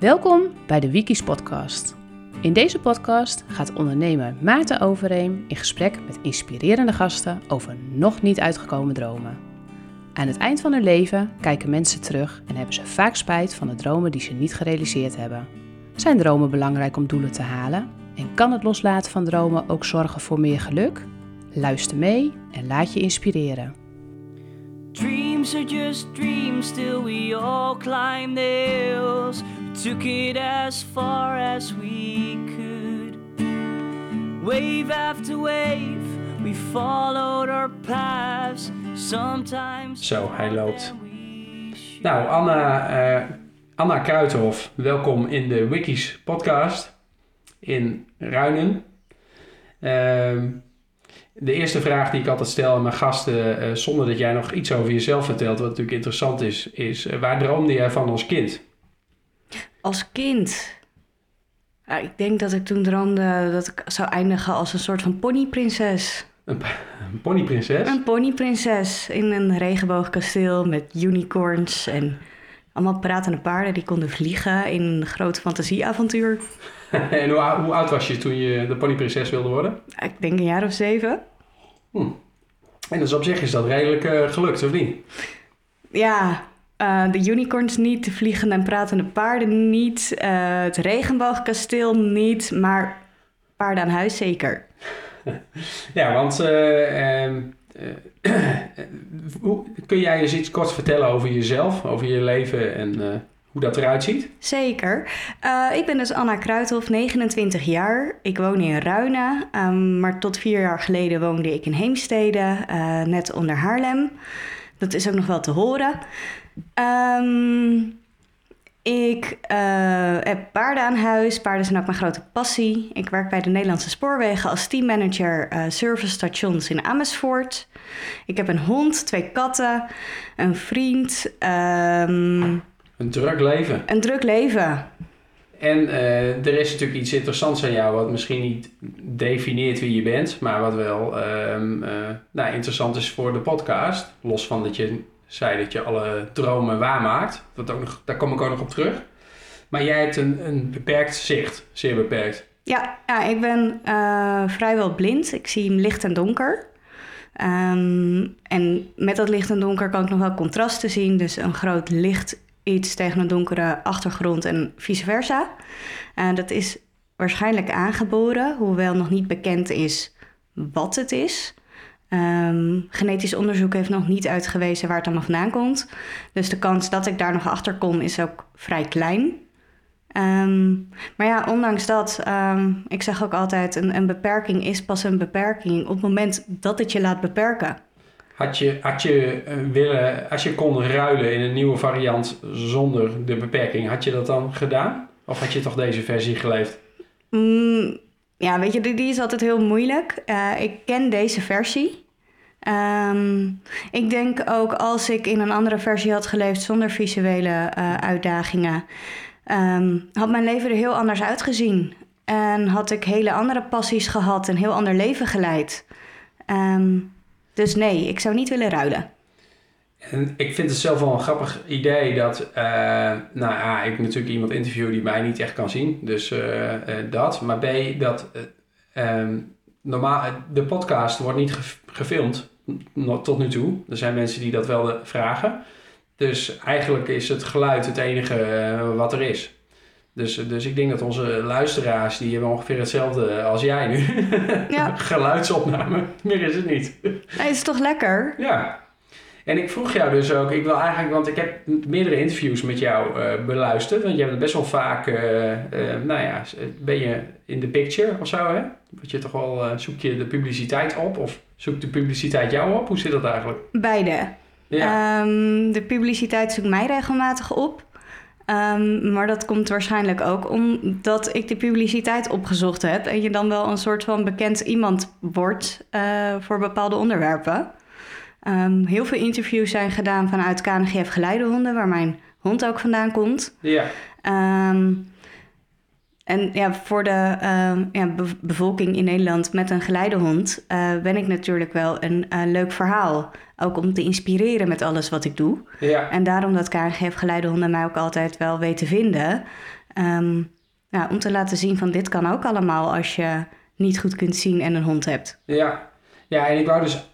Welkom bij de Wikis podcast. In deze podcast gaat ondernemer Maarten Overeem in gesprek met inspirerende gasten over nog niet uitgekomen dromen. Aan het eind van hun leven kijken mensen terug en hebben ze vaak spijt van de dromen die ze niet gerealiseerd hebben. Zijn dromen belangrijk om doelen te halen? En kan het loslaten van dromen ook zorgen voor meer geluk? Luister mee en laat je inspireren. Dreams are just dreams, still we all climb the hills. We took it as far as we could. Wave after wave, we followed our paths. Sometimes. Zo, hij loopt. Nou, Anna, eh, Anna Kruithof, welkom in de Wikis podcast in Ruinen. Ehm, de eerste vraag die ik altijd stel aan mijn gasten, eh, zonder dat jij nog iets over jezelf vertelt, wat natuurlijk interessant is, is eh, waar droomde jij van als kind? Als kind. Ja, ik denk dat ik toen droomde dat ik zou eindigen als een soort van ponyprinses. Een, een ponyprinses? Een ponyprinses in een regenboogkasteel met unicorns en allemaal pratende paarden die konden vliegen in een groot fantasieavontuur. en hoe, hoe oud was je toen je de ponyprinses wilde worden? Ik denk een jaar of zeven. En dus op zich is dat redelijk eh, gelukt, of niet? Ja, eh, de unicorns niet, de vliegende en pratende paarden niet, eh, het regenboogkasteel niet, maar paarden aan huis zeker. Ja, want eh, ehm, eh, kun jij eens iets kort vertellen over jezelf, over je leven en eh, hoe dat eruit ziet? Zeker. Eh, ik ben dus Anna Kruithof, 29 jaar. Ik woon in Ruinen, ehm, maar tot vier jaar geleden woonde ik in Heemstede, eh, net onder Haarlem. Dat is ook nog wel te horen. Ehm, ik eh, heb paarden aan huis. Paarden zijn ook mijn grote passie. Ik werk bij de Nederlandse Spoorwegen als teammanager eh servicestations in Amersfoort. Ik heb een hond, twee katten, een vriend. ehm, Een druk leven. een druk leven. En eh, er is natuurlijk iets interessants aan jou, wat misschien niet definieert wie je bent, maar wat wel ehm, eh, nou, interessant is voor de podcast. Los van dat je zei dat je alle dromen waarmaakt. Dat ook nog, daar kom ik ook nog op terug. Maar jij hebt een, een beperkt zicht, zeer beperkt. Ja, ja ik ben eh, vrijwel blind. Ik zie licht en donker. Ehm, en met dat licht en donker kan ik nog wel contrasten zien. Dus een groot licht iets tegen een donkere achtergrond en vice versa. Eh, dat is waarschijnlijk aangeboren, hoewel nog niet bekend is wat het is. Ehm, genetisch onderzoek heeft nog niet uitgewezen waar het allemaal vandaan komt. Dus de kans dat ik daar nog achter kom is ook vrij klein. Ehm, maar ja, ondanks dat, ehm, ik zeg ook altijd, een, een beperking is pas een beperking op het moment dat het je laat beperken. Had je, had je eh, willen, als je kon ruilen in een nieuwe variant zonder de beperking, had je dat dan gedaan? Of had je toch deze versie geleefd? Mm, ja, weet je, die, is altijd heel moeilijk. Eh, ik ken deze versie. Ehm, ik denk ook als ik in een andere versie had geleefd zonder visuele eh, uitdagingen, ehm, had mijn leven er heel anders uitgezien. En had ik hele andere passies gehad, een heel ander leven geleid. Ehm, dus nee, ik zou niet willen ruilen. En ik vind het zelf wel een grappig idee dat, eh, nou ja, ik natuurlijk iemand interview die mij niet echt kan zien, dus eh, eh, dat. Maar B, dat eh, ehm, normaal, de podcast wordt niet ge- gefilmd tot nu toe. Er zijn mensen die dat wel vragen. Dus eigenlijk is het geluid het enige wat er is. Dus, dus ik denk dat onze luisteraars, die hebben ongeveer hetzelfde als jij nu. Ja. Geluidsopname, meer is het niet. Nee, is toch lekker? Ja. En ik vroeg jou dus ook, ik wil eigenlijk, want ik heb meerdere interviews met jou eh, beluisterd. Want je hebt best wel vaak, eh, nou ja, ben je in de picture of zo, hè? Dat je toch wel, zoek je de publiciteit op of zoekt de publiciteit jou op? Hoe zit dat eigenlijk? Beide. Ja, Ehm, de publiciteit zoekt mij regelmatig op. Ehm, maar dat komt waarschijnlijk ook omdat ik de publiciteit opgezocht heb. En je dan wel een soort van bekend iemand wordt voor bepaalde onderwerpen. Ehm, heel veel interviews zijn gedaan vanuit KNGF Geleidehonden, waar mijn hond ook vandaan komt. ja. Ehm, en ja, voor de ehm, ja, be- bevolking in Nederland met een geleidehond eh, ben ik natuurlijk wel een eh, leuk verhaal. Ook om te inspireren met alles wat ik doe. ja. En daarom dat KNGF Geleidehonden mij ook altijd wel weet te vinden. Ja, om te laten zien van dit kan ook allemaal als je niet goed kunt zien en een hond hebt. Ja, ja en ik wou dus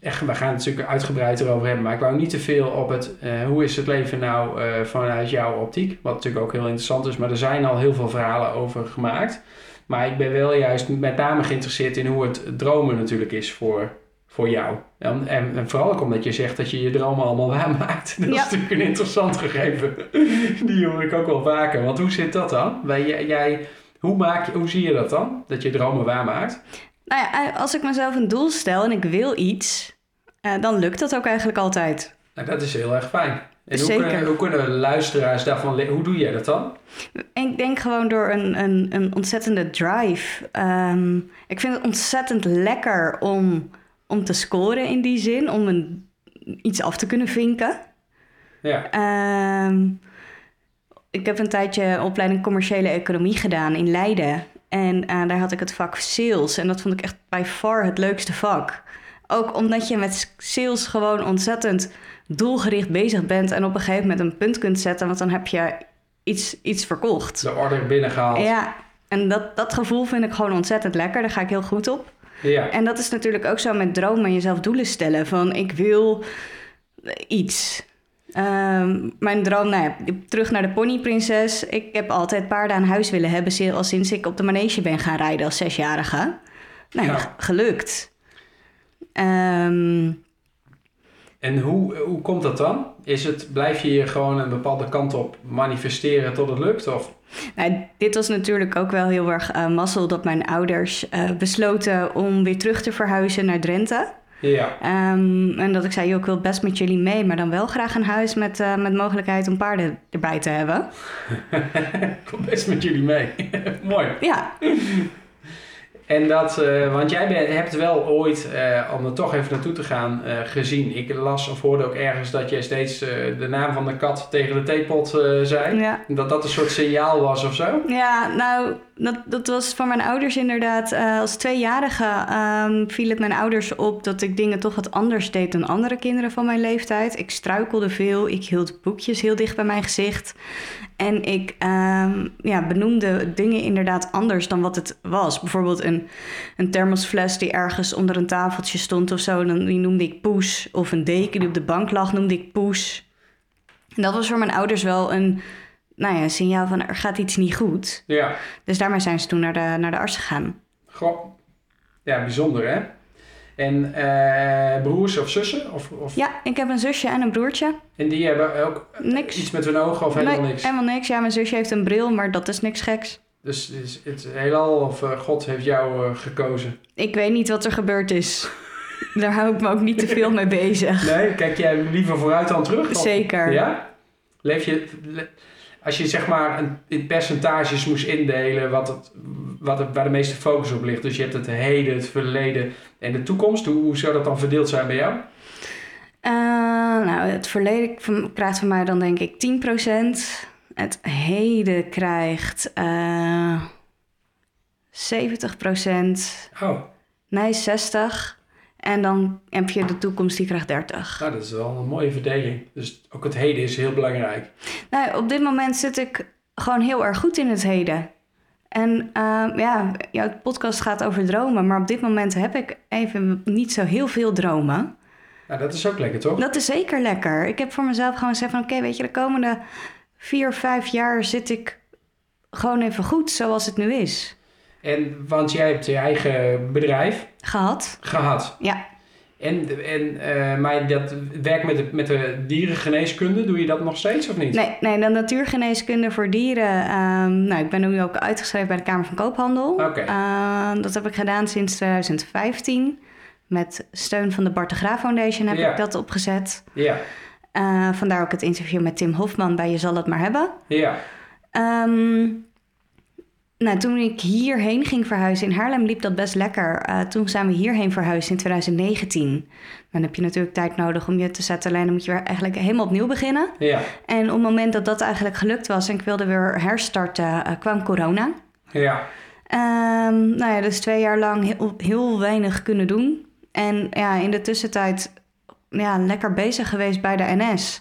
echt, we gaan het natuurlijk uitgebreid erover hebben, maar ik wou niet te veel op het eh, hoe is het leven nou eh, vanuit jouw optiek, wat natuurlijk ook heel interessant is, maar er zijn al heel veel verhalen over gemaakt. Maar ik ben wel juist met name geïnteresseerd in hoe het dromen natuurlijk is voor, voor jou. En, en, en vooral ook omdat je zegt dat je je dromen allemaal waarmaakt. Dat is natuurlijk een interessant gegeven. Die hoor ik ook wel vaker. Want hoe zit dat dan? Jij, jij- hoe, maak je, hoe zie je dat dan? Dat je dromen waarmaakt? Nou ja, als ik mezelf een doel stel en ik wil iets, eh, dan lukt dat ook eigenlijk altijd. Nou, dat is heel erg fijn. En hoe kunnen, hoe kunnen luisteraars daarvan le- Hoe doe jij dat dan? Ik denk gewoon door een, een, een ontzettende drive. Ehm, ik vind het ontzettend lekker om, om te scoren in die zin, om een, iets af te kunnen vinken. Ja, Ehm, ik heb een tijdje opleiding commerciële economie gedaan in Leiden. En eh, daar had ik het vak sales. En dat vond ik echt by far het leukste vak. Ook omdat je met sales gewoon ontzettend doelgericht bezig bent. En op een gegeven moment een punt kunt zetten. Want dan heb je iets, iets verkocht. de order binnengehaald. Ja, en dat, dat gevoel vind ik gewoon ontzettend lekker. Daar ga ik heel goed op. Ja. En dat is natuurlijk ook zo met dromen en jezelf doelen stellen. Van ik wil iets. Ehm, mijn droom, nou ja, terug naar de ponyprinses. Ik heb altijd paarden aan huis willen hebben... al sinds ik op de manege ben gaan rijden als zesjarige. Nou ja, Ja. g- gelukt. Ehm, En hoe, hoe komt dat dan? Is het, blijf je je gewoon een bepaalde kant op manifesteren tot het lukt? Of? nou, dit was natuurlijk ook wel heel erg eh, mazzel... dat mijn ouders eh, besloten om weer terug te verhuizen naar Drenthe... Ja, Ehm, en dat ik zei, joh, ik wil best met jullie mee, maar dan wel graag een huis met, eh, met mogelijkheid om paarden erbij te hebben. ik kom best met jullie mee. Mooi. Ja, En dat, eh, want jij bent, hebt wel ooit, eh, om er toch even naartoe te gaan, eh, gezien. Ik las of hoorde ook ergens dat jij steeds de naam van de kat tegen de theepot zei. ja. Dat dat een soort signaal was of zo? ja nou, dat, dat was van mijn ouders inderdaad. Als tweejarige ehm, viel het mijn ouders op dat ik dingen toch wat anders deed dan andere kinderen van mijn leeftijd. Ik struikelde veel, ik hield boekjes heel dicht bij mijn gezicht. En ik ehm, ja, benoemde dingen inderdaad anders dan wat het was. Bijvoorbeeld een, een thermosfles die ergens onder een tafeltje stond of zo. Dan, die noemde ik poes. Of een deken die op de bank lag, noemde ik poes. En dat was voor mijn ouders wel een, nou ja, een signaal van er gaat iets niet goed. Ja. Dus daarmee zijn ze toen naar de, naar de arts gegaan. Goh. Ja, bijzonder hè? En eh, broers of zussen? Of, of, Ja, ik heb een zusje en een broertje. En die hebben ook Niks. iets met hun ogen of helemaal nee, niks? helemaal niks. Ja, mijn zusje heeft een bril, maar dat is niks geks. Dus is het heelal of eh, God heeft jou eh, gekozen? Ik weet niet wat er gebeurd is. Daar hou ik me ook niet te veel mee bezig. Nee, kijk jij liever vooruit dan terug? Of- Zeker. Ja? Leef je, le- als je zeg maar een, in percentages moest indelen wat het, wat het, waar de meeste focus op ligt. Dus je hebt het heden, het verleden en de toekomst. Hoe, hoe zou dat dan verdeeld zijn bij jou? Eh, nou, het verleden krijgt van mij dan denk ik 10%. Het heden krijgt eh 70%. Oh, Nee, 60. En dan heb je de toekomst, die krijgt 30. nou dat is wel een mooie verdeling. Dus ook het heden is heel belangrijk. Nou, op dit moment zit ik gewoon heel erg goed in het heden. En eh, ja, jouw podcast gaat over dromen, maar op dit moment heb ik even niet zo heel veel dromen. Nou, dat is ook lekker toch? Dat is zeker lekker. Ik heb voor mezelf gewoon gezegd van... oké, weet je, de komende vier, vijf jaar zit ik gewoon even goed zoals het nu is. En, want jij hebt je eigen bedrijf Gehad. gehad. Ja, En, en, eh, maar dat werk met de, met de dierengeneeskunde, doe je dat nog steeds of niet? nee, nee, de natuurgeneeskunde voor dieren. ehm, nou, ik ben nu ook uitgeschreven bij de Kamer van Koophandel. Oké. Ehm, dat heb ik gedaan sinds 2015. Met steun van de Bart de Graaf Foundation heb Ja. ik dat opgezet. Ja, Eh, vandaar ook het interview met Tim Hofman bij Je zal het maar hebben. ja, Ehm, nou, toen ik hierheen ging verhuizen in Haarlem liep dat best lekker. Eh, toen zijn we hierheen verhuisd in 2019. Dan heb je natuurlijk tijd nodig om je te settelen en dan moet je weer eigenlijk helemaal opnieuw beginnen. ja, En op het moment dat dat eigenlijk gelukt was en ik wilde weer herstarten, eh, kwam corona. ja. Ehm, nou ja, dus twee jaar lang heel, heel weinig kunnen doen. En ja, in de tussentijd ja, lekker bezig geweest bij de NS.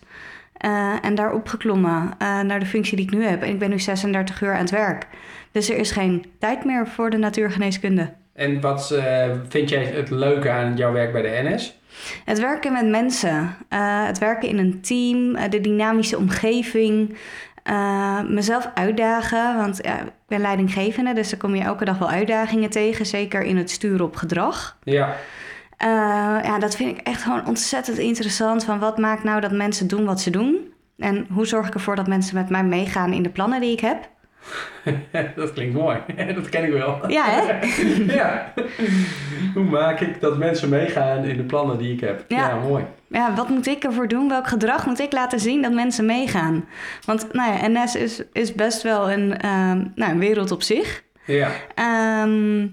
eh, en daar opgeklommen naar de functie die ik nu heb. En ik ben nu 36 uur aan het werk. Dus er is geen tijd meer voor de natuurgeneeskunde. En wat eh, vind jij het leuke aan jouw werk bij de NS? Het werken met mensen, eh, het werken in een team, eh, de dynamische omgeving, mezelf uitdagen. Want ja, ik ben leidinggevende, dus dan kom je elke dag wel uitdagingen tegen. Zeker in het sturen op gedrag. Ja, ja, dat vind ik echt gewoon ontzettend interessant. Van wat maakt nou dat mensen doen wat ze doen? En hoe zorg ik ervoor dat mensen met mij meegaan in de plannen die ik heb? dat klinkt mooi. dat ken ik wel. Ja, hè? ja. Hoe maak ik dat mensen meegaan in de plannen die ik heb? Ja. ja mooi. Ja, wat moet ik ervoor doen? Welk gedrag moet ik laten zien dat mensen meegaan? Want nou ja, NS is, is best wel een, ehm, nou, een wereld op zich. Ja, Ehm,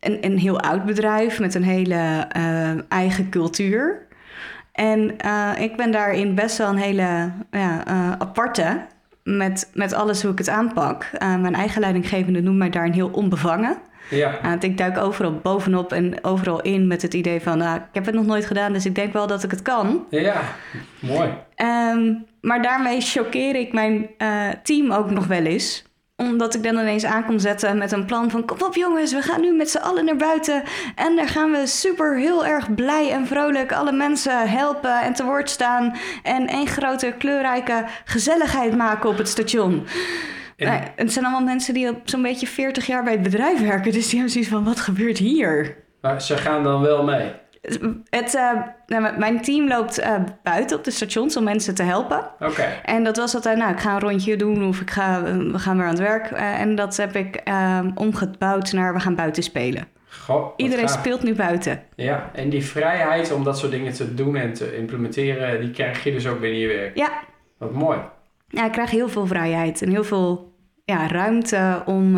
een, een heel oud bedrijf met een hele eh, eigen cultuur. En eh, ik ben daarin best wel een hele ja, eh, aparte met, met alles hoe ik het aanpak. Eh, mijn eigen leidinggevende noemt mij daar een heel onbevangen. ja. Uh, want ik duik overal bovenop en overal in met het idee van... nou, ik heb het nog nooit gedaan, dus ik denk wel dat ik het kan. Ja, mooi. Ehm, maar daarmee choqueer ik mijn eh, team ook nog wel eens. Omdat ik dan ineens aan kom zetten met een plan van... kom op jongens, we gaan nu met z'n allen naar buiten. En daar gaan we super heel erg blij en vrolijk alle mensen helpen en te woord staan. En één grote kleurrijke gezelligheid maken op het station. En- Nou, het zijn allemaal mensen die op zo'n beetje 40 jaar bij het bedrijf werken. Dus die hebben zoiets van, wat gebeurt hier? Maar ze gaan dan wel mee. Het, eh, nou, mijn team loopt eh, buiten op de stations om mensen te helpen. Oké. En dat was altijd, nou, ik ga een rondje doen of ik ga, eh, we gaan weer aan het werk. En dat heb ik eh, omgebouwd naar, we gaan buiten spelen. Goh, wat Iedereen speelt nu buiten. Ja, en die vrijheid om dat soort dingen te doen en te implementeren, die krijg je dus ook binnen je werk. Ja, Wat mooi. ja ik krijg heel veel vrijheid en heel veel ja, ruimte om,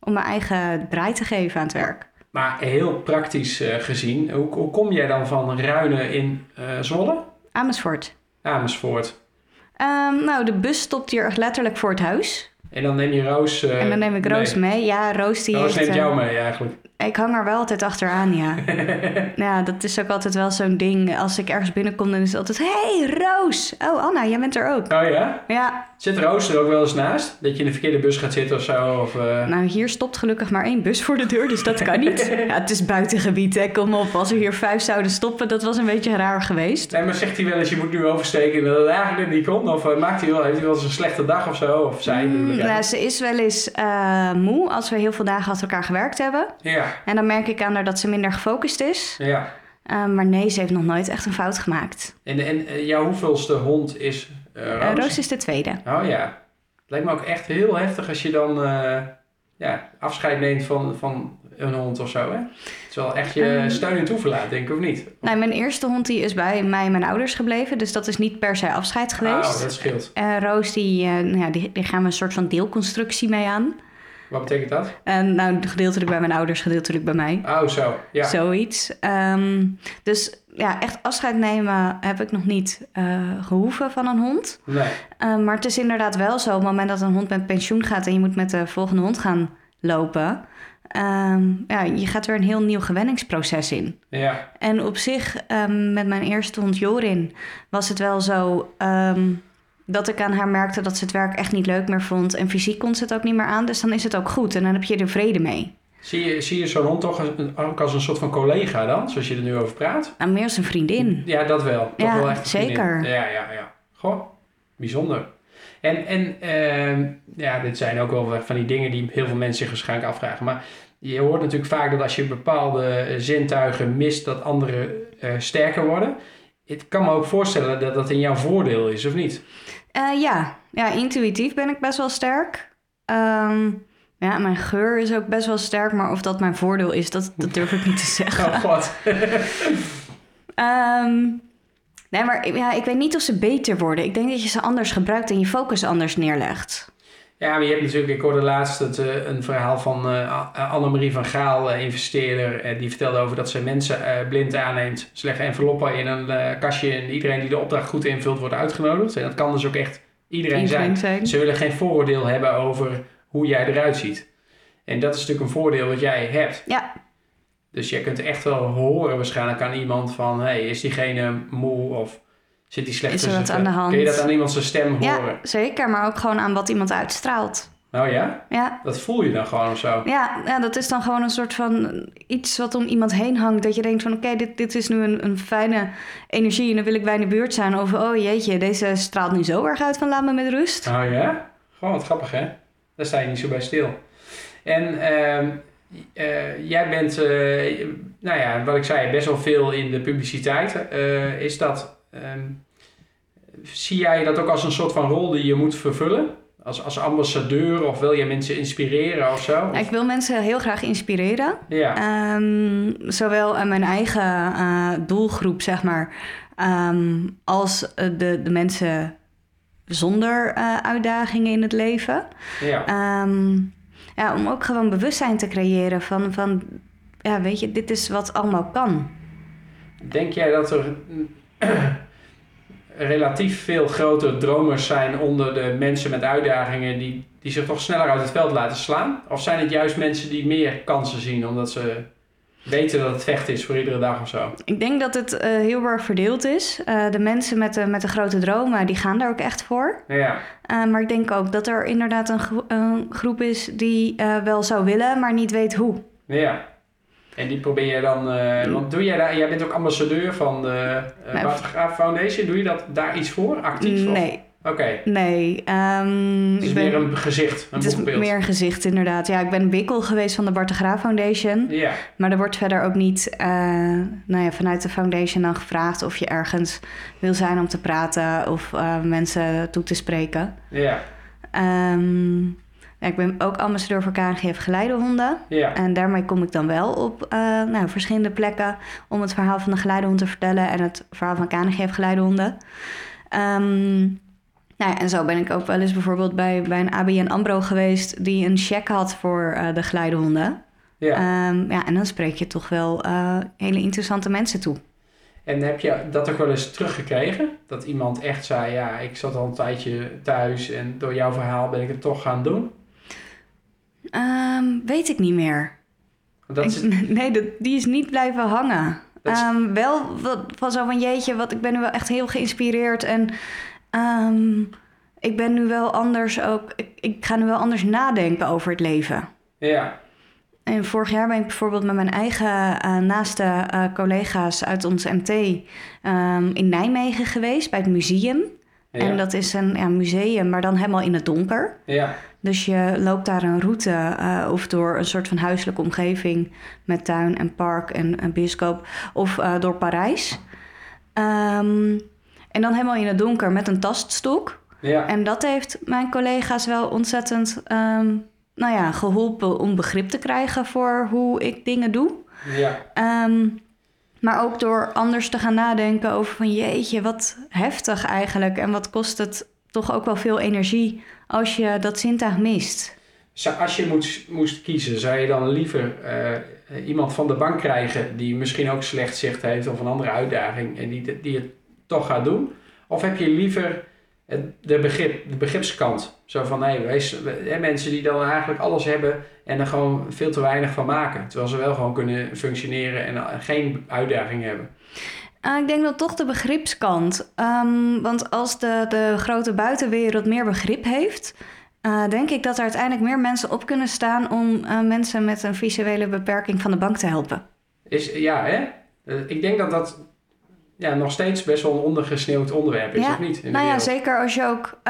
om mijn eigen draai te geven aan het werk. Maar heel praktisch eh, gezien, hoe, hoe kom jij dan van Ruinen in eh, Zwolle? Amersfoort. Amersfoort. Ehm, nou, de bus stopt hier echt letterlijk voor het huis. En dan neem je Roos eh, en dan neem ik Roos mee. Ja, Roos die Roos heeft... neemt eh, jou mee eigenlijk. Ik hang er wel altijd achteraan, ja. ja, dat is ook altijd wel zo'n ding. Als ik ergens binnenkom, dan is het altijd... Hey, Roos! Oh, Anna, jij bent er ook. Oh ja? Ja, Zit Roos er ook wel eens naast? Dat je in de verkeerde bus gaat zitten of zo? Of, eh, nou hier stopt gelukkig maar één bus voor de deur, dus dat kan niet. Ja, het is buitengebied, hè. Kom op. Als er hier vijf zouden stoppen, dat was een beetje raar geweest. Nee, maar zegt hij wel eens, je moet nu oversteken en dat het eigenlijk niet komt? Of eh, maakt hij wel, heeft hij wel eens een slechte dag of zo? Of zij bedoel ik Mm, nou, eigenlijk. ze is wel eens eh, moe als we heel veel dagen achter elkaar gewerkt hebben. Ja, En dan merk ik aan haar dat ze minder gefocust is. ja. Eh, maar nee, ze heeft nog nooit echt een fout gemaakt. En, en eh, jouw hoeveelste hond is eh, Eh, Roos? Roos is de tweede. Oh ja. Het lijkt me ook echt heel heftig als je dan eh, ja, afscheid neemt van, van een hond of zo. Hè? Het is wel echt je Ehm. steun en toeverlaat, denk ik, of niet? Nou, mijn eerste hond die is bij mij en mijn ouders gebleven. Dus dat is niet per se afscheid geweest. Oh, dat scheelt. Eh, Roos, die, nou ja, die, die gaan we een soort van deelconstructie mee aan. Wat betekent dat? En nou, gedeeltelijk bij mijn ouders, gedeeltelijk bij mij. Oh, zo. Ja. Zoiets. Ehm, dus ja, echt afscheid nemen heb ik nog niet eh, gehoeven van een hond. Nee. Eh, maar het is inderdaad wel zo, op het moment dat een hond met pensioen gaat en je moet met de volgende hond gaan lopen, ehm, ja, je gaat er een heel nieuw gewenningsproces in. Ja. En op zich, ehm, met mijn eerste hond Jorin, was het wel zo ehm, dat ik aan haar merkte dat ze het werk echt niet leuk meer vond. En fysiek kon ze het ook niet meer aan, dus dan is het ook goed en dan heb je er vrede mee. Zie je, zie je zo'n hond toch ook als een soort van collega dan, zoals je er nu over praat? Nou, meer als een vriendin. Ja, dat wel. Toch Ja, wel echt zeker. Ja, ja, ja. Goh, bijzonder. En, en ehm, ja, dit zijn ook wel van die dingen die heel veel mensen zich waarschijnlijk afvragen. Maar je hoort natuurlijk vaak dat als je bepaalde eh, zintuigen mist, dat andere eh, sterker worden. Ik kan me ook voorstellen dat dat in jouw voordeel is, of niet? Eh, ja. ja, intuïtief ben ik best wel sterk. Ehm, ja, mijn geur is ook best wel sterk, maar of dat mijn voordeel is, dat, dat durf ik niet te zeggen. Oh god. Ehm, nee, maar ja, ik weet niet of ze beter worden. Ik denk dat je ze anders gebruikt en je focus anders neerlegt. Ja, maar je hebt natuurlijk, ik hoorde laatst het, eh, een verhaal van eh, A- Annemarie van Gaal, eh, investeerder. eh, die vertelde over dat ze mensen eh, blind aanneemt. Ze leggen enveloppen in een eh, kastje en iedereen die de opdracht goed invult wordt uitgenodigd. En dat kan dus ook echt iedereen, zijn. Iedereen zijn. Ze willen geen vooroordeel hebben over hoe jij eruit ziet. En dat is natuurlijk een voordeel wat jij hebt. Ja. Dus je kunt echt wel horen waarschijnlijk aan iemand van... hey, is diegene moe of Zit die slecht Is er wat aan de hand? Kun je dat aan iemand zijn stem Ja, horen? zeker. Maar ook gewoon aan wat iemand uitstraalt. Oh ja? Ja, Dat voel je dan gewoon of zo? ja, ja, dat is dan gewoon een soort van iets wat om iemand heen hangt. Dat je denkt van oké, dit, dit is nu een, een fijne energie en dan wil ik bij in de buurt zijn. Of oh jeetje, deze straalt nu zo erg uit van laat me met rust. Oh ja? Gewoon wat grappig hè? Daar sta je niet zo bij stil. En ehm, eh, jij bent, eh, nou ja, wat ik zei, best wel veel in de publiciteit. Eh, is dat, ehm, zie jij dat ook als een soort van rol die je moet vervullen? Als, als ambassadeur of wil je mensen inspireren of zo? Of- Ik wil mensen heel graag inspireren. ja, Ehm, zowel aan mijn eigen doelgroep, zeg maar, ehm, als de, de mensen zonder uitdagingen in het leven. ja. Ja, om ook gewoon bewustzijn te creëren van, van, ja, weet je, dit is wat allemaal kan. Denk jij dat er relatief veel grote dromers zijn onder de mensen met uitdagingen die, die zich toch sneller uit het veld laten slaan? Of zijn het juist mensen die meer kansen zien omdat ze weten dat het vecht is voor iedere dag of zo? Ik denk dat het eh, heel erg verdeeld is. Eh, de mensen met de, met de grote dromen, die gaan daar ook echt voor. Ja, Uh, maar ik denk ook dat er inderdaad een, gro- een groep is die wel zou willen, maar niet weet hoe. ja. En die probeer je dan, uh, want doe jij daar, jij bent ook ambassadeur van de uh, Nee. Bart Graaf Foundation, doe je dat daar iets voor, actief? Nee, Oké, nee. ehm, het is ik ben- meer een gezicht, een het is meer een gezicht, inderdaad. Ja, ik ben wikkel geweest van de Bart de Graaf Foundation. Ja, Maar er wordt verder ook niet uh, nou ja, vanuit de foundation dan gevraagd of je ergens wil zijn om te praten of uh, mensen toe te spreken. ja, Ehm, ja, ik ben ook ambassadeur voor KNGF Geleidehonden. ja. En daarmee kom ik dan wel op uh, nou, verschillende plekken om het verhaal van de geleidehond te vertellen en het verhaal van KNGF Geleidehonden. Um, nou ja, en zo ben ik ook wel eens bijvoorbeeld bij, bij een ABN AMRO geweest die een check had voor uh, de geleidehonden. ja. Um, ja, en dan spreek je toch wel uh, hele interessante mensen toe. En heb je dat ook wel eens teruggekregen? Dat iemand echt zei, ja, ik zat al een tijdje thuis en door jouw verhaal ben ik het toch gaan doen? Um, weet ik niet meer. Dat is... ik, nee, dat, die is niet blijven hangen. Is... Um, wel wat, van zo van jeetje, wat, ik ben nu wel echt heel geïnspireerd. En um, ik ben nu wel anders ook. Ik, ik, ga nu wel anders nadenken over het leven. Ja. En vorig jaar ben ik bijvoorbeeld met mijn eigen uh, naaste uh, collega's uit ons MT um, in Nijmegen geweest bij het museum. Ja. En dat is een ja, museum, maar dan helemaal in het donker. Ja. Dus je loopt daar een route uh, of door een soort van huiselijke omgeving met tuin en park en een bioscoop of uh, door Parijs. Um, en dan helemaal in het donker met een taststok. Ja. En dat heeft mijn collega's wel ontzettend um, nou ja, geholpen om begrip te krijgen voor hoe ik dingen doe. Ja. Um, maar ook door anders te gaan nadenken over van jeetje, wat heftig eigenlijk. En wat kost het toch ook wel veel energie als je dat zintuig mist. Als je moest, moest kiezen, zou je dan liever uh, iemand van de bank krijgen die misschien ook slecht zicht heeft of een andere uitdaging en die, die het toch gaat doen? Of heb je liever de, begrip, de begripskant? Zo van nee, wees, hè, mensen die dan eigenlijk alles hebben en er gewoon veel te weinig van maken. Terwijl ze wel gewoon kunnen functioneren en geen uitdaging hebben. Uh, ik denk dat toch de begripskant. Um, want als de, de grote buitenwereld meer begrip heeft, uh, denk ik dat er uiteindelijk meer mensen op kunnen staan om uh, mensen met een visuele beperking van de bank te helpen. Is, ja, hè? ik denk dat dat ja, nog steeds best wel een ondergesneeuwd onderwerp is, ja, of niet? nou ja, zeker als je ook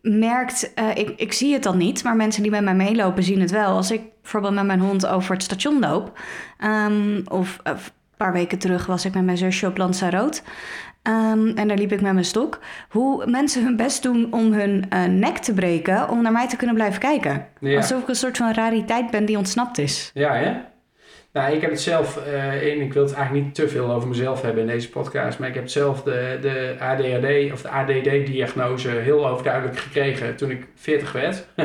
merkt, ik, ik zie het dan niet, maar mensen die met mij meelopen zien het wel. Als ik bijvoorbeeld met mijn hond over het station loop, um, of een paar weken terug was ik met mijn zusje op Lanzarote. Um, en daar liep ik met mijn stok. Hoe mensen hun best doen om hun uh, nek te breken om naar mij te kunnen blijven kijken. Ja. Alsof ik een soort van rariteit ben die ontsnapt is. Ja, hè? Nou, ik heb het zelf, uh, en ik wil het eigenlijk niet te veel over mezelf hebben in deze podcast, maar ik heb zelf de, de ADHD of de ADD-diagnose heel overduidelijk gekregen toen ik 40 werd.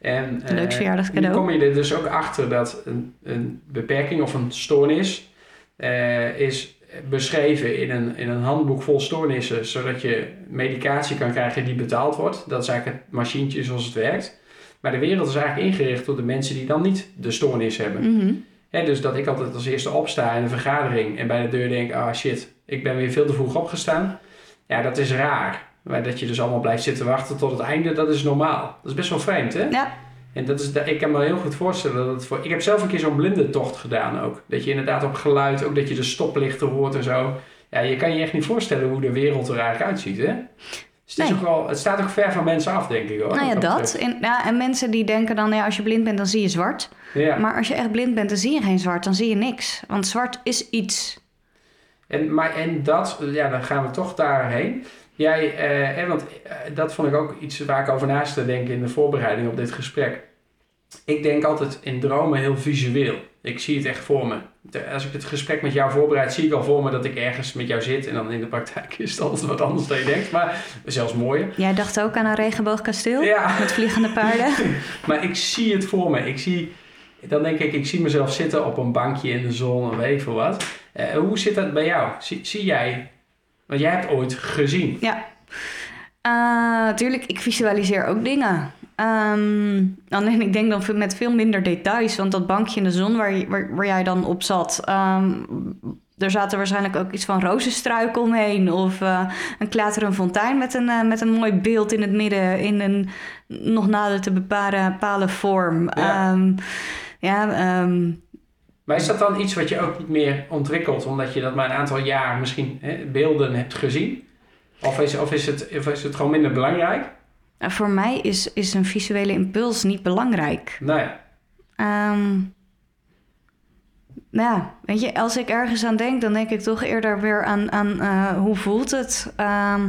en, uh, Leuk verjaardagscadeau. Nu kom je er dus ook achter dat een, een beperking of een stoornis uh, is beschreven in een, in een handboek vol stoornissen, zodat je medicatie kan krijgen die betaald wordt. Dat is eigenlijk het machientje zoals het werkt. Maar de wereld is eigenlijk ingericht door de mensen die dan niet de stoornis hebben. Mm -hmm. He, dus dat ik altijd als eerste opsta in een vergadering en bij de deur denk, ah shit, ik ben weer veel te vroeg opgestaan. Ja, dat is raar. Maar dat je dus allemaal blijft zitten wachten tot het einde, dat is normaal. Dat is best wel vreemd, hè? Ja, En dat is, ik kan me heel goed voorstellen dat het voor... Ik heb zelf een keer zo'n blindentocht gedaan ook. Dat je inderdaad op geluid, ook dat je de stoplichten hoort en zo. Ja, je kan je echt niet voorstellen hoe de wereld er eigenlijk uitziet, hè? Dus het, is Nee. ook wel, het staat ook ver van mensen af, denk ik hoor. nou ja, dat. En, ja, en mensen die denken dan, ja, als je blind bent, dan zie je zwart. Ja. Maar als je echt blind bent, dan zie je geen zwart, dan zie je niks. Want zwart is iets. En, maar, en dat, ja, dan gaan we toch daarheen. Jij, eh, hè, want eh, dat vond ik ook iets waar ik over naast te denken in de voorbereiding op dit gesprek. Ik denk altijd in dromen heel visueel. Ik zie het echt voor me. Als ik het gesprek met jou voorbereid, zie ik al voor me dat ik ergens met jou zit. En dan in de praktijk is het altijd wat anders dan je denkt. Maar zelfs mooier. Jij dacht ook aan een regenboogkasteel Ja, met vliegende paarden. maar ik zie het voor me. Ik zie, dan denk ik, ik zie mezelf zitten op een bankje in de zon of weet veel wat. Eh, hoe zit dat bij jou? Zie, zie jij, want jij hebt ooit gezien. Ja. Natuurlijk, ik visualiseer ook dingen. Alleen ik denk dan met veel minder details. Want dat bankje in de zon waar, je- waar, waar jij dan op zat... ehm, er zaten waarschijnlijk ook iets van rozenstruiken omheen. Of eh, een klaterende fontein met een, eh, met een mooi beeld in het midden... in een nog nader te bepalen bepalen vorm. Ja. Ehm, ja, Maar is dat dan iets wat je ook niet meer ontwikkelt, omdat je dat maar een aantal jaar misschien hè, beelden hebt gezien? Of is, of, is het, of is het gewoon minder belangrijk? Voor mij is, is een visuele impuls niet belangrijk. Nou ja, Ehm, nou ja, weet je, als ik ergens aan denk, dan denk ik toch eerder weer aan, aan eh, hoe voelt het? Ehm,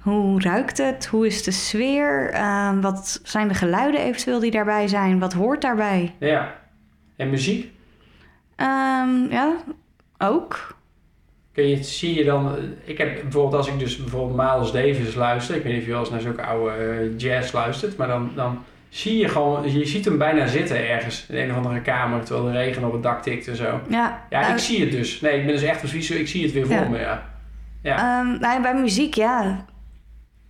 hoe ruikt het? Hoe is de sfeer? Ehm, wat zijn de geluiden eventueel die daarbij zijn? Wat hoort daarbij? ja. En muziek? Ja, ook. Kun je, zie je dan, ik heb bijvoorbeeld als ik dus bijvoorbeeld Miles Davis luister, ik weet niet of je wel eens naar zulke oude eh, jazz luistert, maar dan, dan zie je gewoon, je ziet hem bijna zitten ergens in een of andere kamer, terwijl de regen op het dak tikt en zo. Ja, Ja, nou, ik zie het dus. Nee, ik ben dus echt een visueel, ik zie het weer voor Ja. me, ja. Ja, Ehm, nou ja, bij muziek, ja.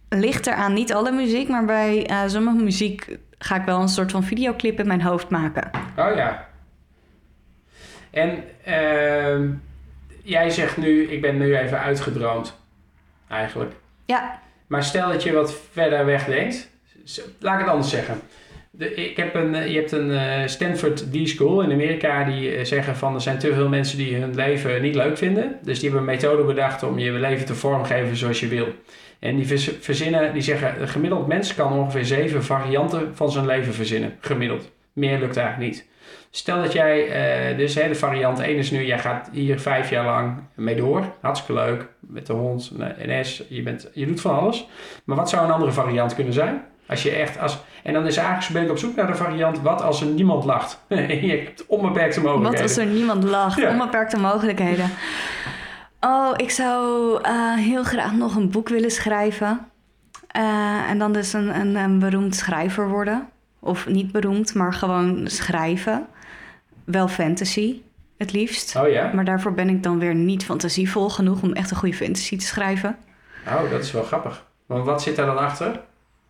Ligt eraan, niet alle muziek, maar bij eh, sommige muziek ga ik wel een soort van videoclip in mijn hoofd maken. oh ja. En ehm, jij zegt nu, ik ben nu even uitgedroomd, eigenlijk. Ja, Maar stel dat je wat verder weg denkt. Laat ik het anders zeggen. De, ik heb een, eh, je hebt een eh, Stanford D-School in Amerika die eh, zeggen van er zijn te veel mensen die hun leven niet leuk vinden. Dus die hebben een methode bedacht om je leven te vormgeven zoals je wil. En die verzinnen, die zeggen een gemiddeld mens kan ongeveer zeven varianten van zijn leven verzinnen. Gemiddeld. Meer lukt eigenlijk niet. Stel dat jij, eh, dus hè, de variant 1 is nu, jij gaat hier vijf jaar lang mee door. Hartstikke leuk. Met de hond, NS, je, bent, je doet van alles. Maar wat zou een andere variant kunnen zijn? Als je echt als, en dan is eigenlijk ben ik op zoek naar de variant, wat als er niemand lacht? je hebt onbeperkte Wat mogelijkheden. als er niemand lacht? Ja. Onbeperkte mogelijkheden. Oh, ik zou eh, heel graag nog een boek willen schrijven. Eh, en dan dus een, een, een beroemd schrijver worden. Of niet beroemd, maar gewoon schrijven. Wel fantasy, het liefst. Oh ja? Maar daarvoor ben ik dan weer niet fantasievol genoeg om echt een goede fantasy te schrijven. Oh, dat is wel grappig. Want wat zit daar dan achter?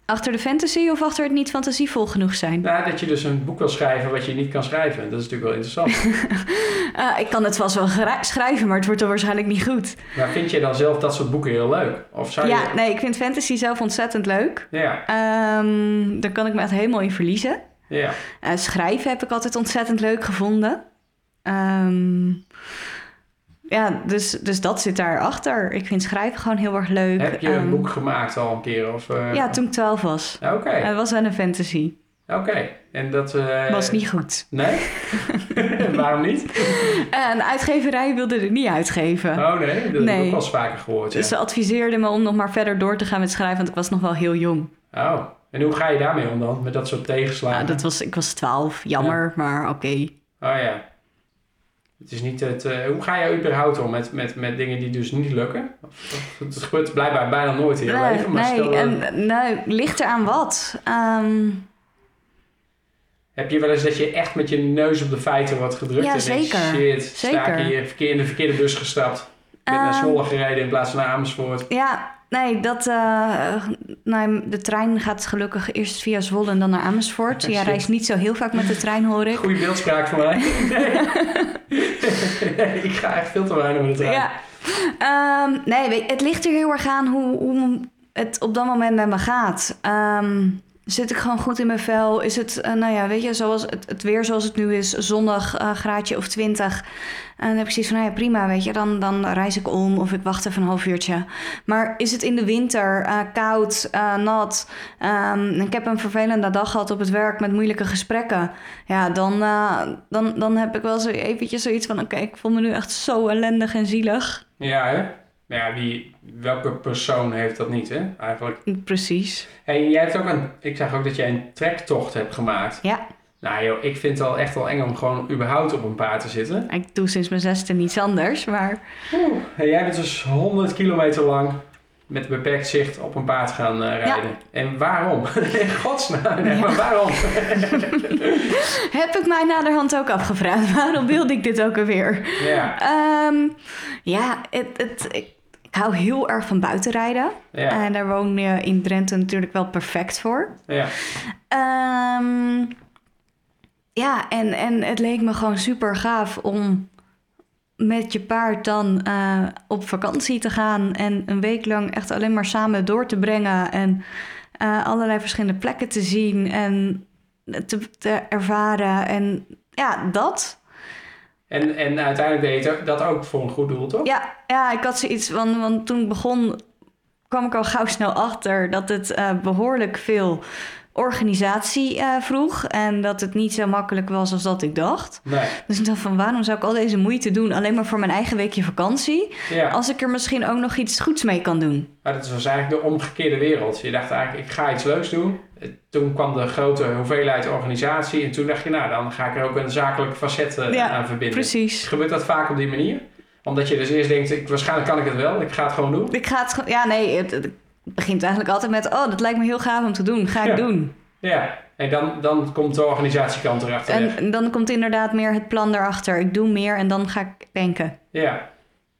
Achter de fantasy of achter het niet fantasievol genoeg zijn? Nou, dat je dus een boek wil schrijven wat je niet kan schrijven. Dat is natuurlijk wel interessant. Eh, ik kan het vast wel schrijven, maar het wordt dan waarschijnlijk niet goed. maar vind je dan zelf dat soort boeken heel leuk? Of zou je... Ja, nee, ik vind fantasy zelf ontzettend leuk. Ja, Ehm, daar kan ik me echt helemaal in verliezen. Ja. Eh, schrijven heb ik altijd ontzettend leuk gevonden. Ehm, ja, dus, dus dat zit daarachter. Ik vind schrijven gewoon heel erg leuk. Heb je een Ehm, boek gemaakt al een keer? Of, eh, Ja, toen ik 12 was. Oké, Het was wel een fantasy. oké. En dat... eh, Was niet goed. Nee? Waarom niet? Eh, een uitgeverij wilde er niet uitgeven. Oh nee, dat heb ik Nee. ook wel eens vaker gehoord. Ja. Dus ze adviseerden me om nog maar verder door te gaan met schrijven, want ik was nog wel heel jong. Oh, en hoe ga je daarmee om dan? Met dat soort tegenslagen? Nou, dat was, ik was 12, jammer, maar oké. Oh ja. Het is niet het... eh, hoe ga je überhaupt om met, met, met dingen die dus niet lukken? Het gebeurt blijkbaar bijna nooit in je Nee, leven. Maar nee, stel, eh, en, nou, ligt er aan wat? Ehm, heb je wel eens dat je echt met je neus op de feiten wordt gedrukt? Ja, en zeker. shit, sta Zeker. ik hier in de verkeerde bus gestapt. Ben naar Ehm, Zwolle gereden in plaats van naar Amersfoort. ja, nee, dat, eh, nou, de trein gaat gelukkig eerst via Zwolle en dan naar Amersfoort. Jij Shit. reist niet zo heel vaak met de trein, hoor ik. Goede beeldspraak voor mij. Nee. Nee, ik ga echt veel te weinig met de trein. Ja, Ehm, nee, het ligt er heel erg aan hoe, hoe het op dat moment met me gaat. Ehm, zit ik gewoon goed in mijn vel? Is het, eh, nou ja, weet je, zoals het, weer zoals het nu is, zondag uh, graadje of 20. En dan heb ik zoiets van, nou ja, prima, weet je, dan, dan reis ik om of ik wacht even een half uurtje. Maar is het in de winter uh, koud, nat? Um, ik heb een vervelende dag gehad op het werk met moeilijke gesprekken. Ja, dan, dan, dan heb ik wel zo eventjes zoiets van, oké, ik voel me nu echt zo ellendig en zielig. Ja, hè? Ja, wie, welke persoon heeft dat niet, hè? Eigenlijk. Precies. Hey, jij hebt ook een, ik zag ook dat jij een trektocht hebt gemaakt. Ja. Nou joh, ik vind het al echt wel eng om gewoon überhaupt op een paard te zitten. Ik doe sinds mijn zesde niets anders, maar... Oeh, hey, jij bent dus 100 kilometer lang met beperkt zicht op een paard gaan uh, rijden. Ja. En waarom? In godsnaam, nee, ja. maar waarom? Heb ik mij naderhand ook afgevraagd. Waarom wilde ik dit ook alweer? Ja, um, ja het, het, ik, ik hou heel erg van buitenrijden. Ja. En daar woon je in Drenthe natuurlijk wel perfect voor. Ja. Um, ja, en, en het leek me gewoon super gaaf om met je paard dan uh, op vakantie te gaan en een week lang echt alleen maar samen door te brengen en uh, allerlei verschillende plekken te zien en te, te ervaren. En ja, dat. En, en uiteindelijk deed je dat ook voor een goed doel, toch? Ja, ja ik had zoiets van, want toen ik begon kwam ik al gauw snel achter dat het uh, behoorlijk veel organisatie uh, vroeg. En dat het niet zo makkelijk was als dat ik dacht. Nee. Dus ik dacht van waarom zou ik al deze moeite doen alleen maar voor mijn eigen weekje vakantie. Ja. Als ik er misschien ook nog iets goeds mee kan doen. Maar dat was eigenlijk de omgekeerde wereld. Je dacht eigenlijk, ik ga iets leuks doen. Toen kwam de grote hoeveelheid organisatie. En toen dacht je, nou dan ga ik er ook een zakelijke facet uh, ja, aan verbinden. Precies. Gebeurt dat vaak op die manier? Omdat je dus eerst denkt, ik, waarschijnlijk kan ik het wel. Ik ga het gewoon doen. Ik ga het Ja, nee, het begint eigenlijk altijd met... Oh, dat lijkt me heel gaaf om te doen. Ga ik Ja. doen. Ja, en dan, dan komt de organisatiekant erachter. En dan komt inderdaad meer het plan erachter. Ik doe meer en dan ga ik denken. Ja.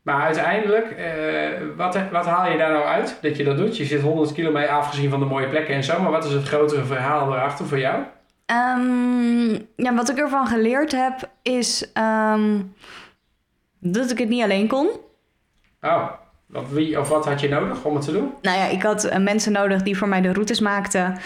Maar uiteindelijk, eh, wat, wat haal je daar nou uit dat je dat doet? Je zit 100 kilometer afgezien van de mooie plekken en zo. Maar wat is het grotere verhaal erachter voor jou? Ehm, ja, wat ik ervan geleerd heb is ehm, dat ik het niet alleen kon. Oh, wat, wie of wat had je nodig om het te doen? Nou ja, ik had eh, mensen nodig die voor mij de routes maakten.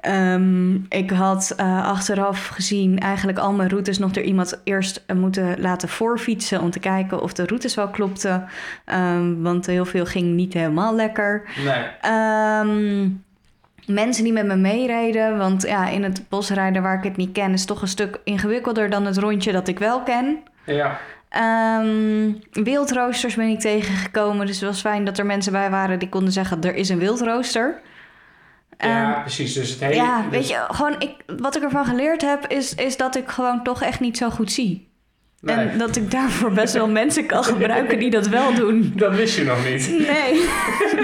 Ehm, ik had eh, achteraf gezien eigenlijk al mijn routes nog door iemand eerst eh, moeten laten voorfietsen om te kijken of de routes wel klopten. Ehm, want heel veel ging niet helemaal lekker. Nee. Ehm, mensen die met me meereden, want ja, in het bosrijden waar ik het niet ken is toch een stuk ingewikkelder dan het rondje dat ik wel ken. Ja. Ehm wildroosters ben ik tegengekomen, dus het was fijn dat er mensen bij waren die konden zeggen er is een wildrooster. ja, Ehm, precies. Dus het hele... ja, dus- weet je, gewoon ik, wat ik ervan geleerd heb, is, is dat ik gewoon toch echt niet zo goed zie. Nee, En dat ik daarvoor best wel mensen kan gebruiken die dat wel doen. dat wist je nog niet. Nee,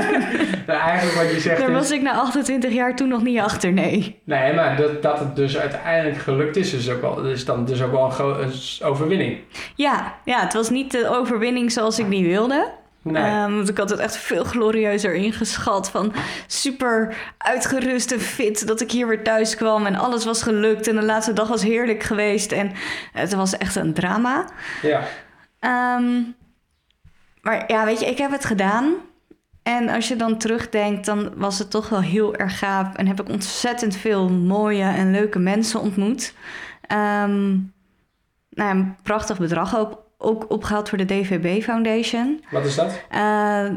Nou, eigenlijk wat je zegt daar is... was ik na 28 jaar toen nog niet achter, nee. Nee, maar dat, dat het dus uiteindelijk gelukt is, is, ook wel, is dan dus ook wel een, een overwinning. Ja, ja, het was niet de overwinning zoals ik die wilde. Nee. Ehm, want ik had het echt veel glorieuzer ingeschat. Van super uitgerust en fit dat ik hier weer thuis kwam. En alles was gelukt. En de laatste dag was heerlijk geweest. En het was echt een drama. ja. Ehm, maar ja, weet je, ik heb het gedaan. En als je dan terugdenkt, dan was het toch wel heel erg gaaf. En heb ik ontzettend veel mooie en leuke mensen ontmoet. Ehm, nou, een prachtig bedrag ook, ook opgehaald voor de DVB Foundation. Wat is dat? Eh,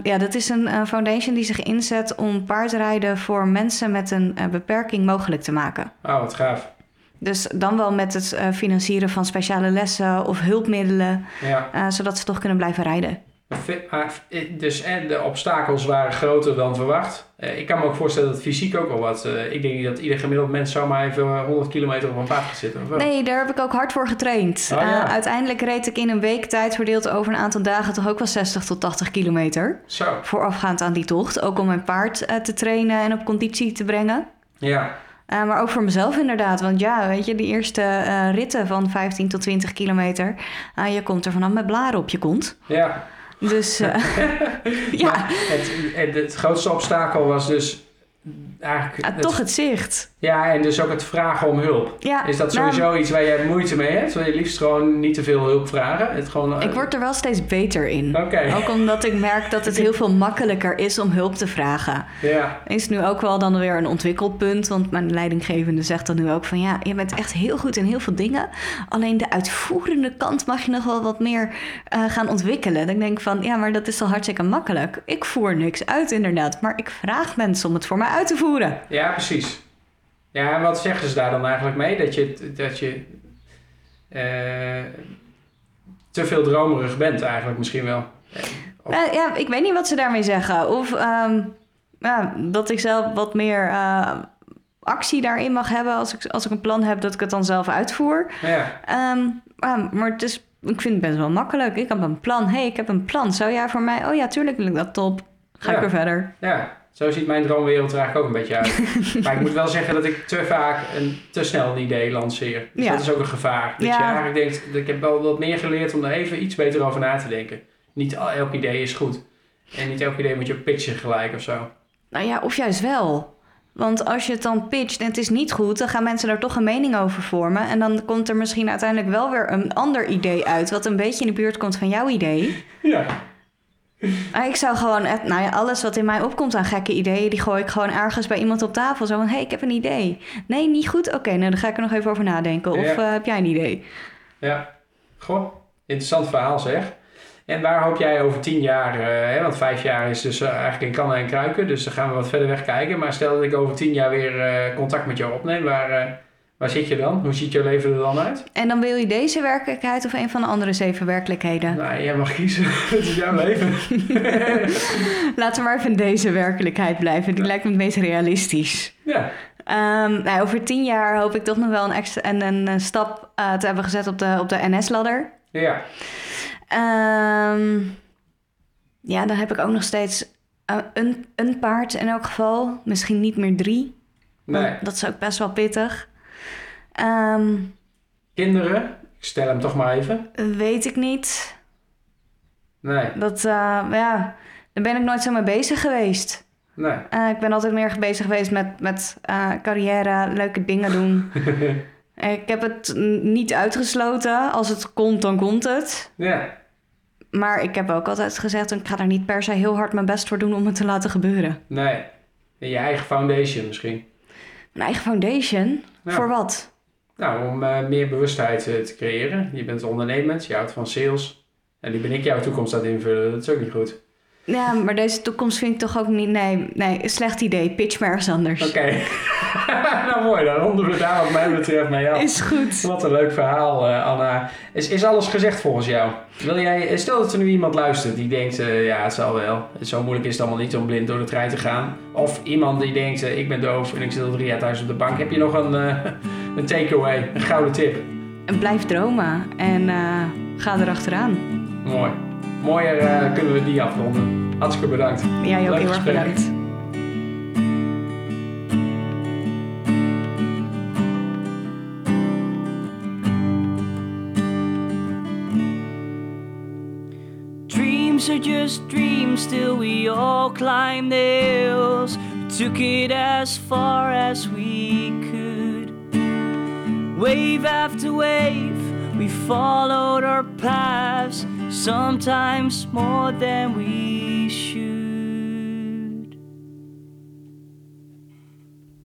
ja, dat is een eh, foundation die zich inzet om paardrijden voor mensen met een eh, beperking mogelijk te maken. Oh, wat gaaf. Dus dan wel met het financieren van speciale lessen of hulpmiddelen, Ja. zodat ze toch kunnen blijven rijden. Dus en de obstakels waren groter dan verwacht. Eh, Ik kan me ook voorstellen dat fysiek ook wel wat... eh, Ik denk niet dat ieder gemiddeld mens zomaar even eh, 100 kilometer op een paard gaat zitten. Nee, daar heb ik ook hard voor getraind. Oh, ja. Eh, uiteindelijk reed ik in een week tijd verdeeld over een aantal dagen toch ook wel 60 tot 80 kilometer. Zo, Voorafgaand aan die tocht. Ook om mijn paard te trainen en op conditie te brengen. ja. Maar ook voor mezelf inderdaad. Want ja, weet je, die eerste ritten van 15 tot 20 kilometer. je komt er vanaf met blaren op je kont. Ja, Dus eh, ja, het, het grootste obstakel was dus eigenlijk... Het- toch het zicht. Ja, en dus ook het vragen om hulp. Ja, Is dat nou, sowieso iets waar je moeite mee hebt? Wil je liefst gewoon niet te veel hulp vragen? Het gewoon, ik word er wel steeds beter in. Ook omdat ik merk dat het heel veel makkelijker is om hulp te vragen. Ja, Is nu ook wel dan weer een ontwikkelpunt. Want mijn leidinggevende zegt dan nu ook van ja, je bent echt heel goed in heel veel dingen. Alleen de uitvoerende kant mag je nog wel wat meer eh, gaan ontwikkelen. Dan denk ik van ja, maar dat is toch hartstikke makkelijk. Ik voer niks uit inderdaad. Maar ik vraag mensen om het voor mij uit te voeren. Ja, precies. Ja, en wat zeggen ze daar dan eigenlijk mee? Dat je, dat je eh, te veel dromerig bent eigenlijk misschien wel. Of- Eh, ja, ik weet niet wat ze daarmee zeggen. Of ehm, ja, dat ik zelf wat meer eh, actie daarin mag hebben als ik, als ik een plan heb, dat ik het dan zelf uitvoer. Ja, Ehm, ja, maar het is, ik vind het best wel makkelijk. Ik heb een plan. hey, ik heb een plan. Zou jij voor mij? Oh ja, tuurlijk wil ik dat top. Ga ik weer verder. ja, zo ziet mijn droomwereld er eigenlijk ook een beetje uit. maar ik moet wel zeggen dat ik te vaak een te snel een idee lanceer. Dus Ja. dat is ook een gevaar. Dat Ja. je eigenlijk denkt, dat ik heb wel wat meer geleerd om er even iets beter over na te denken. Niet elk idee is goed. En niet elk idee moet je pitchen gelijk of zo. Nou ja, of juist wel. Want als je het dan pitcht en het is niet goed, dan gaan mensen daar toch een mening over vormen. En dan komt er misschien uiteindelijk wel weer een ander idee uit, wat een beetje in de buurt komt van jouw idee. Ja. Ik zou gewoon, nou ja, alles wat in mij opkomt aan gekke ideeën, die gooi ik gewoon ergens bij iemand op tafel. Zo van, hé, hey, ik heb een idee. Nee, niet goed? Oké, nou dan ga ik er nog even over nadenken. Of Ja. eh, heb jij een idee? Ja, goh, interessant verhaal zeg. En waar hoop jij over tien jaar, eh, hè, want vijf jaar is dus eh, eigenlijk in kannen en kruiken, dus dan gaan we wat verder weg kijken. Maar stel dat ik over tien jaar weer contact met jou opneem, waar, waar zit je dan? Hoe ziet jouw leven er dan uit? En dan wil je deze werkelijkheid of een van de andere zeven werkelijkheden? Nou, jij mag kiezen. Het is jouw leven. Laten we maar even in deze werkelijkheid blijven. Die lijkt me het meest realistisch. ja, Ehm, nou, over tien jaar hoop ik toch nog wel een, extra, en een, stap eh, te hebben gezet op de, op de NS-ladder. ja, Ehm, ja, dan heb ik ook nog steeds eh, een, een paard in elk geval. Misschien niet meer drie. nee. Dat is ook best wel pittig. Ehm, Kinderen, ik stel hem toch maar even. weet ik niet. Nee, Dat, eh, ja, daar ben ik nooit zo mee bezig geweest. nee. Eh, ik ben altijd meer bezig geweest met, met eh, carrière, leuke dingen doen. ik heb het niet uitgesloten. Als het komt, dan komt het. Ja, Maar ik heb ook altijd gezegd... ik ga er niet per se heel hard mijn best voor doen om het te laten gebeuren. nee. Je eigen foundation misschien. Mijn eigen foundation? Ja. Voor wat? Nou, om eh, meer bewustheid eh, te creëren. Je bent ondernemend, je houdt van sales. En die ben ik jouw toekomst aan het invullen. Dat is ook niet goed. Ja, maar deze toekomst vind ik toch ook niet... Nee, nee, slecht idee. Pitch maar ergens anders. Oké. nou mooi, dan ronden we daar wat mij betreft mee af. Is goed. Wat een leuk verhaal, eh, Anna. Is, is alles gezegd volgens jou? Wil jij, stel dat er nu iemand luistert die denkt, ja, het zal wel. Zo moeilijk is het allemaal niet om blind door de trein te gaan. Of iemand die denkt, ik ben doof en ik zit al drie jaar thuis op de bank. Heb je nog een, een takeaway, een gouden tip? En blijf dromen. En eh, ga erachteraan. Mooi. Mooier eh, kunnen we die afronden. Hartstikke bedankt. Jij ook heel erg bedankt. Dreams are just dreams till we all climb the hills. We took it as far as we could. Wave after wave, we followed our paths, sometimes more than we.